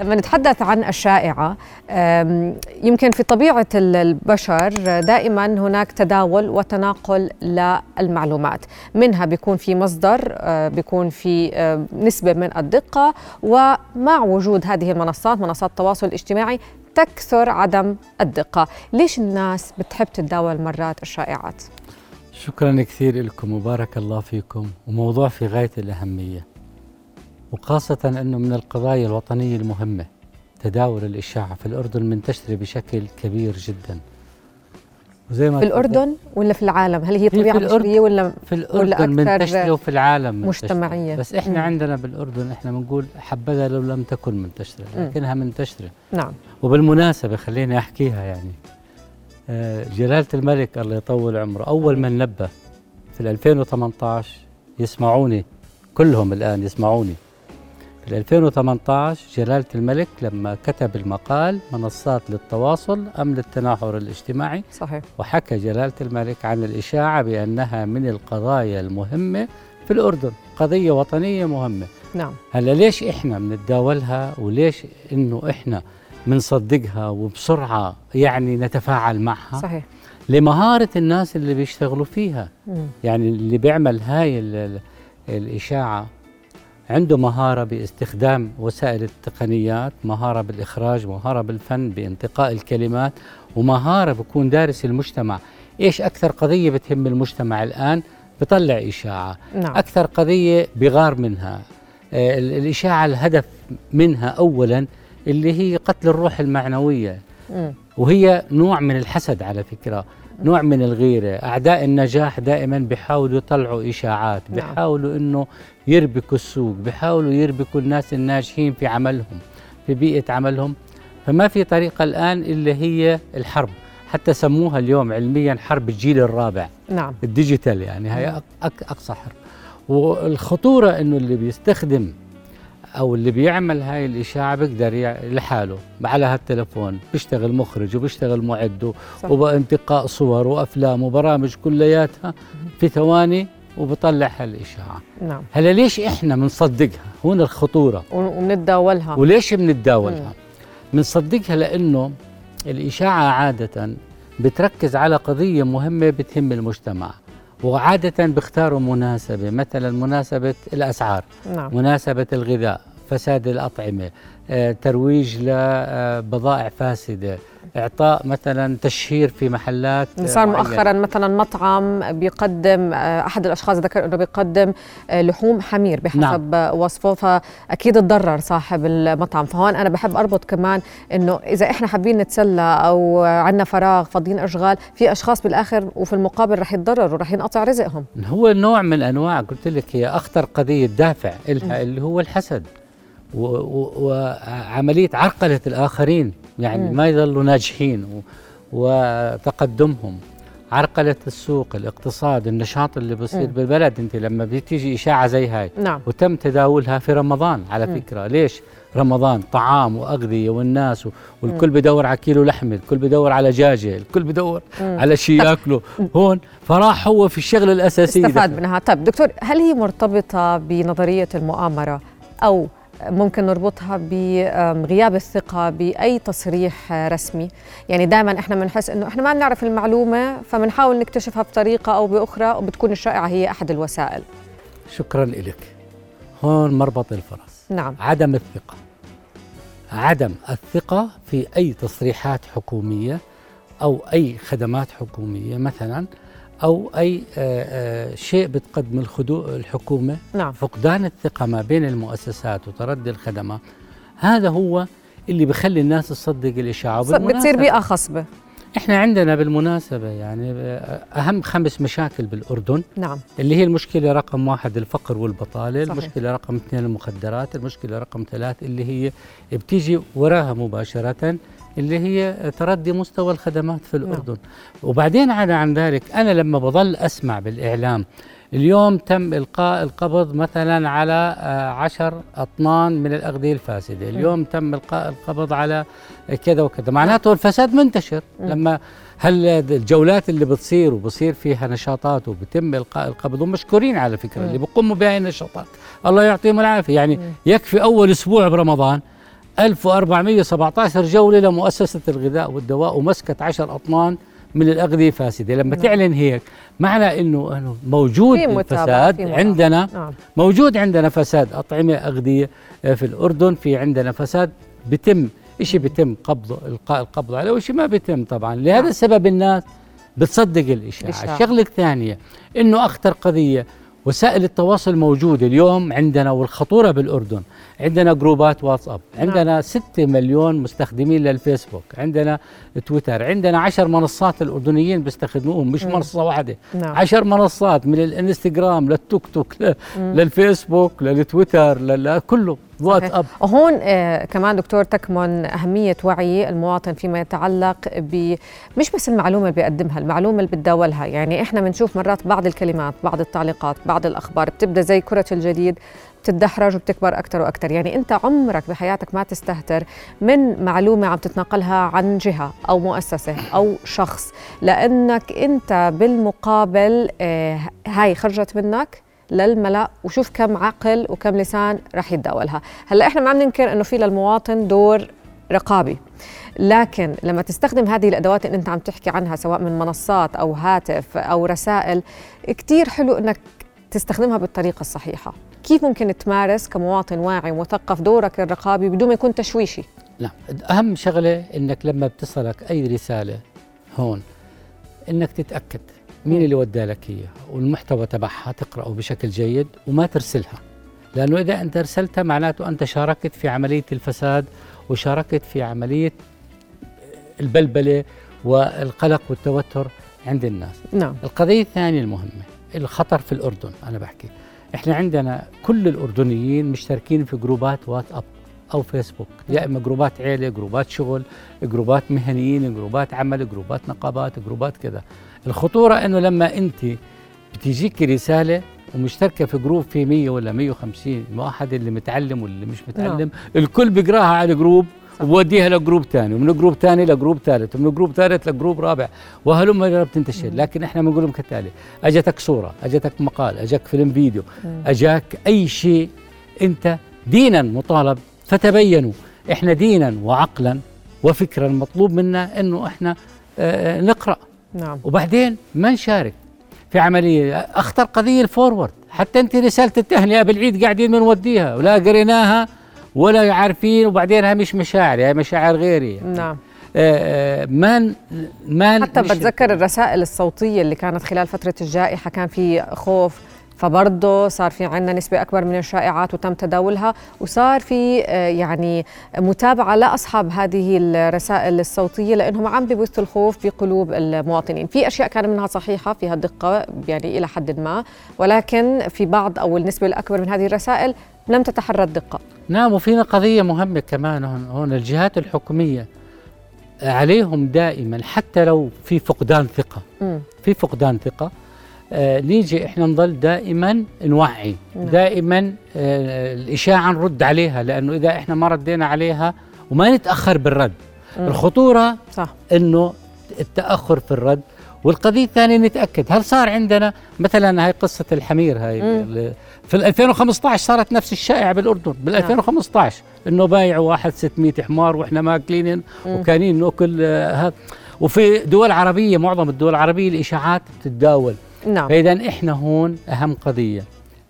لما نتحدث عن الشائعة يمكن في طبيعة ال- البشر دائما هناك تداول وتناقل للمعلومات. منها بيكون في مصدر أه، بيكون في أه، نسبة من الدقة ومع وجود هذه المنصات منصات التواصل الاجتماعي تكثر عدم الدقة. ليش الناس بتحب تتداول مرات الشائعات؟ شكرا كثير لكم وبارك الله فيكم وموضوع في غاية الأهمية. وخاصة أنه من القضايا الوطنية المهمة تداول الإشاعة في الأردن منتشرة بشكل كبير جدا وزي ما في الأردن ولا في العالم؟ هل هي طبيعة. بشرية ولا في ولا الأردن أكثر منتشرة وفي العالم منتشرة. مجتمعية؟ بس إحنا مم. عندنا بالأردن إحنا بنقول حبذا لو لم تكن منتشرة. لكنها منتشرة نعم وبالمناسبة خليني أحكيها يعني آه، جلالة الملك الله يطول عمره أول من نبه في 2018 يسمعوني كلهم الآن يسمعوني في 2018 جلالة الملك لما كتب المقال منصات للتواصل أم للتناحر الاجتماعي. صحيح. وحكى جلالة الملك عن الإشاعة بأنها من القضايا المهمة في الأردن قضية وطنية مهمة. نعم. هلا ليش إحنا بنتداولها وليش إنه إحنا بنصدقها وبسرعة يعني نتفاعل معها؟ صحيح. لمهارة الناس اللي بيشتغلوا فيها. مم. يعني اللي بيعمل هاي ال- ال- الإشاعة عنده مهارة باستخدام وسائل التقنيات مهارة بالإخراج مهارة بالفن بانتقاء الكلمات ومهارة بكون دارس المجتمع. إيش أكثر قضية بتهم المجتمع الآن؟ بطلع إشاعة. نعم. أكثر قضية بغار منها. آه، ال- الإشاعة الهدف منها أولا اللي هي قتل الروح المعنوية. مم. وهي نوع من الحسد على فكرة. نوع من الغيرة. أعداء النجاح دائما بيحاولوا يطلعوا إشاعات نعم. بيحاولوا أنه يربكوا السوق بيحاولوا يربكوا الناس الناجحين في عملهم في بيئة عملهم. فما في طريقة الآن إلا هي الحرب. حتى سموها اليوم علميا حرب الجيل الرابع. نعم. الديجيتال يعني هي أق- أق- أقصى حرب. والخطورة إنه اللي بيستخدم أو اللي بيعمل هاي الإشاعة بيقدر يع- لحاله على هالتلفون بيشتغل مخرج وبيشتغل معد. وبانتقاء صور وأفلام وبرامج كلياتها في ثواني وبطلع هالإشاعة. نعم. هلا ليش إحنا بنصدقها هون الخطورة. وبنتداولها وليش بنتداولها؟ بنصدقها لأنه الإشاعة عادة بتركز على قضية مهمة بتهم المجتمع. وعادة بيختاروا مناسبة مثلا مناسبة الأسعار نعم. مناسبة الغذاء فساد الأطعمة آه، ترويج لبضائع فاسدة. إعطاء مثلا تشهير في محلات صار. مؤخرا مثلا مطعم بيقدم آه، أحد الأشخاص ذكر إنه بيقدم آه، لحوم حمير بحسب. نعم. وصفه فأكيد تضرر صاحب المطعم فهون أنا بحب أربط كمان إنه إذا إحنا حابين نتسلى أو عندنا فراغ فاضيين أشغال في أشخاص بالآخر وفي المقابل رح يتضرروا رح ينقطع رزقهم هو نوع من أنواع قلت لك هي أخطر قضية دافع لها اللي هو الحسد و- و- وعمليه عرقلة الآخرين يعني. ما يظلوا ناجحين وتقدمهم عرقلة السوق الاقتصاد النشاط اللي بصير. بالبلد أنت لما بتيجي إشاعة زي هاي نعم وتم تداولها في رمضان على مم. فكرة ليش رمضان طعام وأغذية والناس والكل بدور على كيلو لحمة الكل بدور على دجاجه الكل بدور. على شيء ياكله هون فراح هو في الشغله الاساسيه استفاد. منها طيب دكتور هل هي مرتبطة بنظرية المؤامرة أو ممكن نربطها بغياب الثقة بأي تصريح رسمي. يعني دائما إحنا بنحس إنه إحنا ما بنعرف المعلومة فبنحاول نكتشفها بطريقة أو بأخرى وبتكون الشائعة هي أحد الوسائل. شكرا لك. هون مربط الفرس. نعم. عدم الثقة. عدم الثقة في أي تصريحات حكومية أو أي خدمات حكومية مثلا أو أي آه، آه، شيء بتقدم الحكومة. نعم. فقدان الثقة ما بين المؤسسات وتردي الخدمات هذا هو اللي بخلي الناس تصدق الإشاعة. بتصير بيئة خصبة. إحنا عندنا بالمناسبة يعني أهم خمس مشاكل بالأردن. نعم. اللي هي المشكلة رقم واحد الفقر والبطالة صحيح. المشكلة رقم اثنين المخدرات المشكلة رقم ثلاث اللي هي بتيجي وراها مباشرة اللي هي تردي مستوى الخدمات في الأردن. وبعدين على عن ذلك أنا لما بظل أسمع بالإعلام اليوم تم إلقاء القبض مثلا على آه، عشر أطنان من الأغذية الفاسدة. اليوم تم إلقاء القبض على كذا وكذا. معناته الفساد منتشر. لما هل الجولات اللي بتصير وبصير فيها نشاطات وبتم إلقاء القبض ومشكورين على فكرة اللي بيقوموا بهاي النشاطات. الله يعطيهم العافية. يعني يكفي أول أسبوع برمضان 1417 جولة لمؤسسة الغذاء والدواء ومسكت 10 أطنان من الأغذية فاسدة لما نعم. تعلن هيك معنى أنه أنه موجود الفساد عندنا نعم. موجود عندنا فساد أطعمة أغذية آه، في الأردن في عندنا فساد بتم شيء بيتم قبضه إلقاء القبض عليه وشيء ما بيتم طبعا لهذا نعم. السبب الناس بتصدق الإشاعة الشغلة الثانية أنه أخطر قضية وسائل التواصل موجودة اليوم عندنا والخطورة بالأردن عندنا جروبات واتساب عندنا نعم. 6 مليون مستخدمين للفيسبوك عندنا تويتر عندنا 10 منصات الأردنيين بيستخدموهم مش مم. منصة واحدة نعم. 10 منصات من الانستغرام للتوك توك للفيسبوك للتويتر لكله واتساب هون آه كمان دكتور تكمن أهمية وعي المواطن فيما يتعلق ب مش بس المعلومة اللي بيقدمها المعلومة اللي بتداولها. يعني إحنا بنشوف مرات بعض الكلمات بعض التعليقات بعض الأخبار بتبدأ زي كرة الجديد بتتدحرج وبتكبر أكثر وأكثر يعني أنت عمرك بحياتك ما تستهتر من معلومة عم تتناقلها عن جهة أو مؤسسة أو شخص لأنك أنت بالمقابل آه هاي خرجت منك للملأ وشوف كم عقل وكم لسان رح يتداولها. هلأ إحنا ما عم ننكر إنه في للمواطن دور رقابي. لكن لما تستخدم هذه الأدوات اللي أنت عم تحكي عنها سواء من منصات أو هاتف أو رسائل كثير حلو إنك تستخدمها بالطريقة الصحيحة. كيف ممكن تمارس كمواطن واعي ومثقف دورك الرقابي بدون ما يكون تشويشي؟ لا أهم شغلة إنك لما بتصلك أي رسالة هون إنك تتأكد. مين اللي ودى لك هي؟ والمحتوى تبعها تقرأه بشكل جيد وما ترسلها. لأنه إذا أنت أرسلتها معناته أنت شاركت في عملية الفساد وشاركت في عملية البلبلة والقلق والتوتر عند الناس. نعم. القضية الثانية المهمة الخطر في الأردن أنا بحكي. إحنا عندنا كل الأردنيين مشتركين في جروبات واتساب. أو فيسبوك. يا إما جروبات عيلة جروبات شغل جروبات مهنيين جروبات عمل جروبات نقابات جروبات كذا. الخطورة إنه لما أنت بتجيك رسالة ومشتركة في جروب في 100 ولا 150 واحد اللي متعلم واللي مش متعلم نعم. الكل بيقراها على جروب وبوديها لجروب ثاني ومن جروب ثاني لجروب ثالث ومن جروب ثالث لجروب رابع. وهلم بتنتشر لكن إحنا بنقول لهم كالتالي أجتك صورة أجتك مقال اجاك فيلم فيديو أجاك أي شيء أنت دينا مطالب فتبينوا إحنا دينا وعقلا وفكرا مطلوب منا إنه إحنا آه، آه، نقرأ. نعم. وبعدين ما نشارك. في عملية أخطر قضية الفورورد. حتى أنت رسالة التهنئة بالعيد قاعدين بنوديها ولا قريناها ولا عارفين وبعدين مش مشاعر هي مشاعر غيري نعم. آه ما ما حتى بتذكر الرسائل الصوتية اللي كانت خلال فترة الجائحة كان في خوف فبرضه صار في عندنا نسبة أكبر من الشائعات وتم تداولها وصار في آه، يعني متابعة لأصحاب هذه الرسائل الصوتية لأنهم عم ببثوا الخوف في قلوب المواطنين. في أشياء كان منها صحيحة فيها دقة يعني إلى حد ما ولكن في بعض أو النسبة الأكبر من هذه الرسائل لم تتحرى الدقة نعم وفينا قضية مهمة كمان هون, الجهات الحكومية عليهم دائما حتى لو في فقدان ثقة. م. في فقدان ثقة. نيجي إحنا نضل دائما نوعي نعم. دائما آه الإشاعة نرد عليها لأنه إذا إحنا ما ردينا عليها وما نتأخر بالرد. مم. الخطورة صح. إنه التأخر في الرد. والقضية الثانية نتأكد. هل صار عندنا مثلا هاي قصة الحمير هاي؟ مم. في 2015 صارت نفس الشائعة بالأردن. بال 2015 نعم. إنه بايعوا واحد 600 حمار وإحنا ماكلين وكانين نأكل آه وفي دول عربية معظم الدول العربية الإشاعات بتتداول. نعم. فإذا إحنا هون أهم قضية.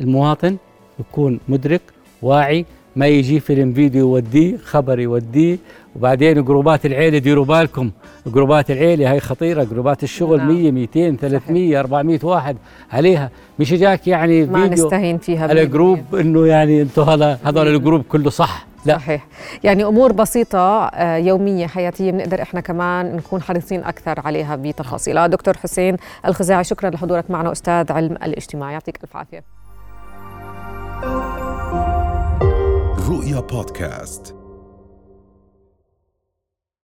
المواطن يكون مدرك واعي ما يجي فيلم فيديو يوديه خبر يوديه وبعدين جروبات العيلة ديروا بالكم. جروبات العيلة هاي خطيرة جروبات الشغل نعم. 100 200 300 400 واحد عليها. مش جاك يعني ما فيديو نستهين فيها على جروب إنه يعني أنتم هذا هذول الجروب كله صح. لا. صحيح. يعني أمور بسيطة آه، يومية حياتية بنقدر إحنا كمان نكون حريصين أكثر عليها بتفاصيلها. دكتور حسين الخزاعي شكرا لحضورك معنا. أستاذ علم الاجتماع يعطيك ألف عافية. رؤيا بودكاست.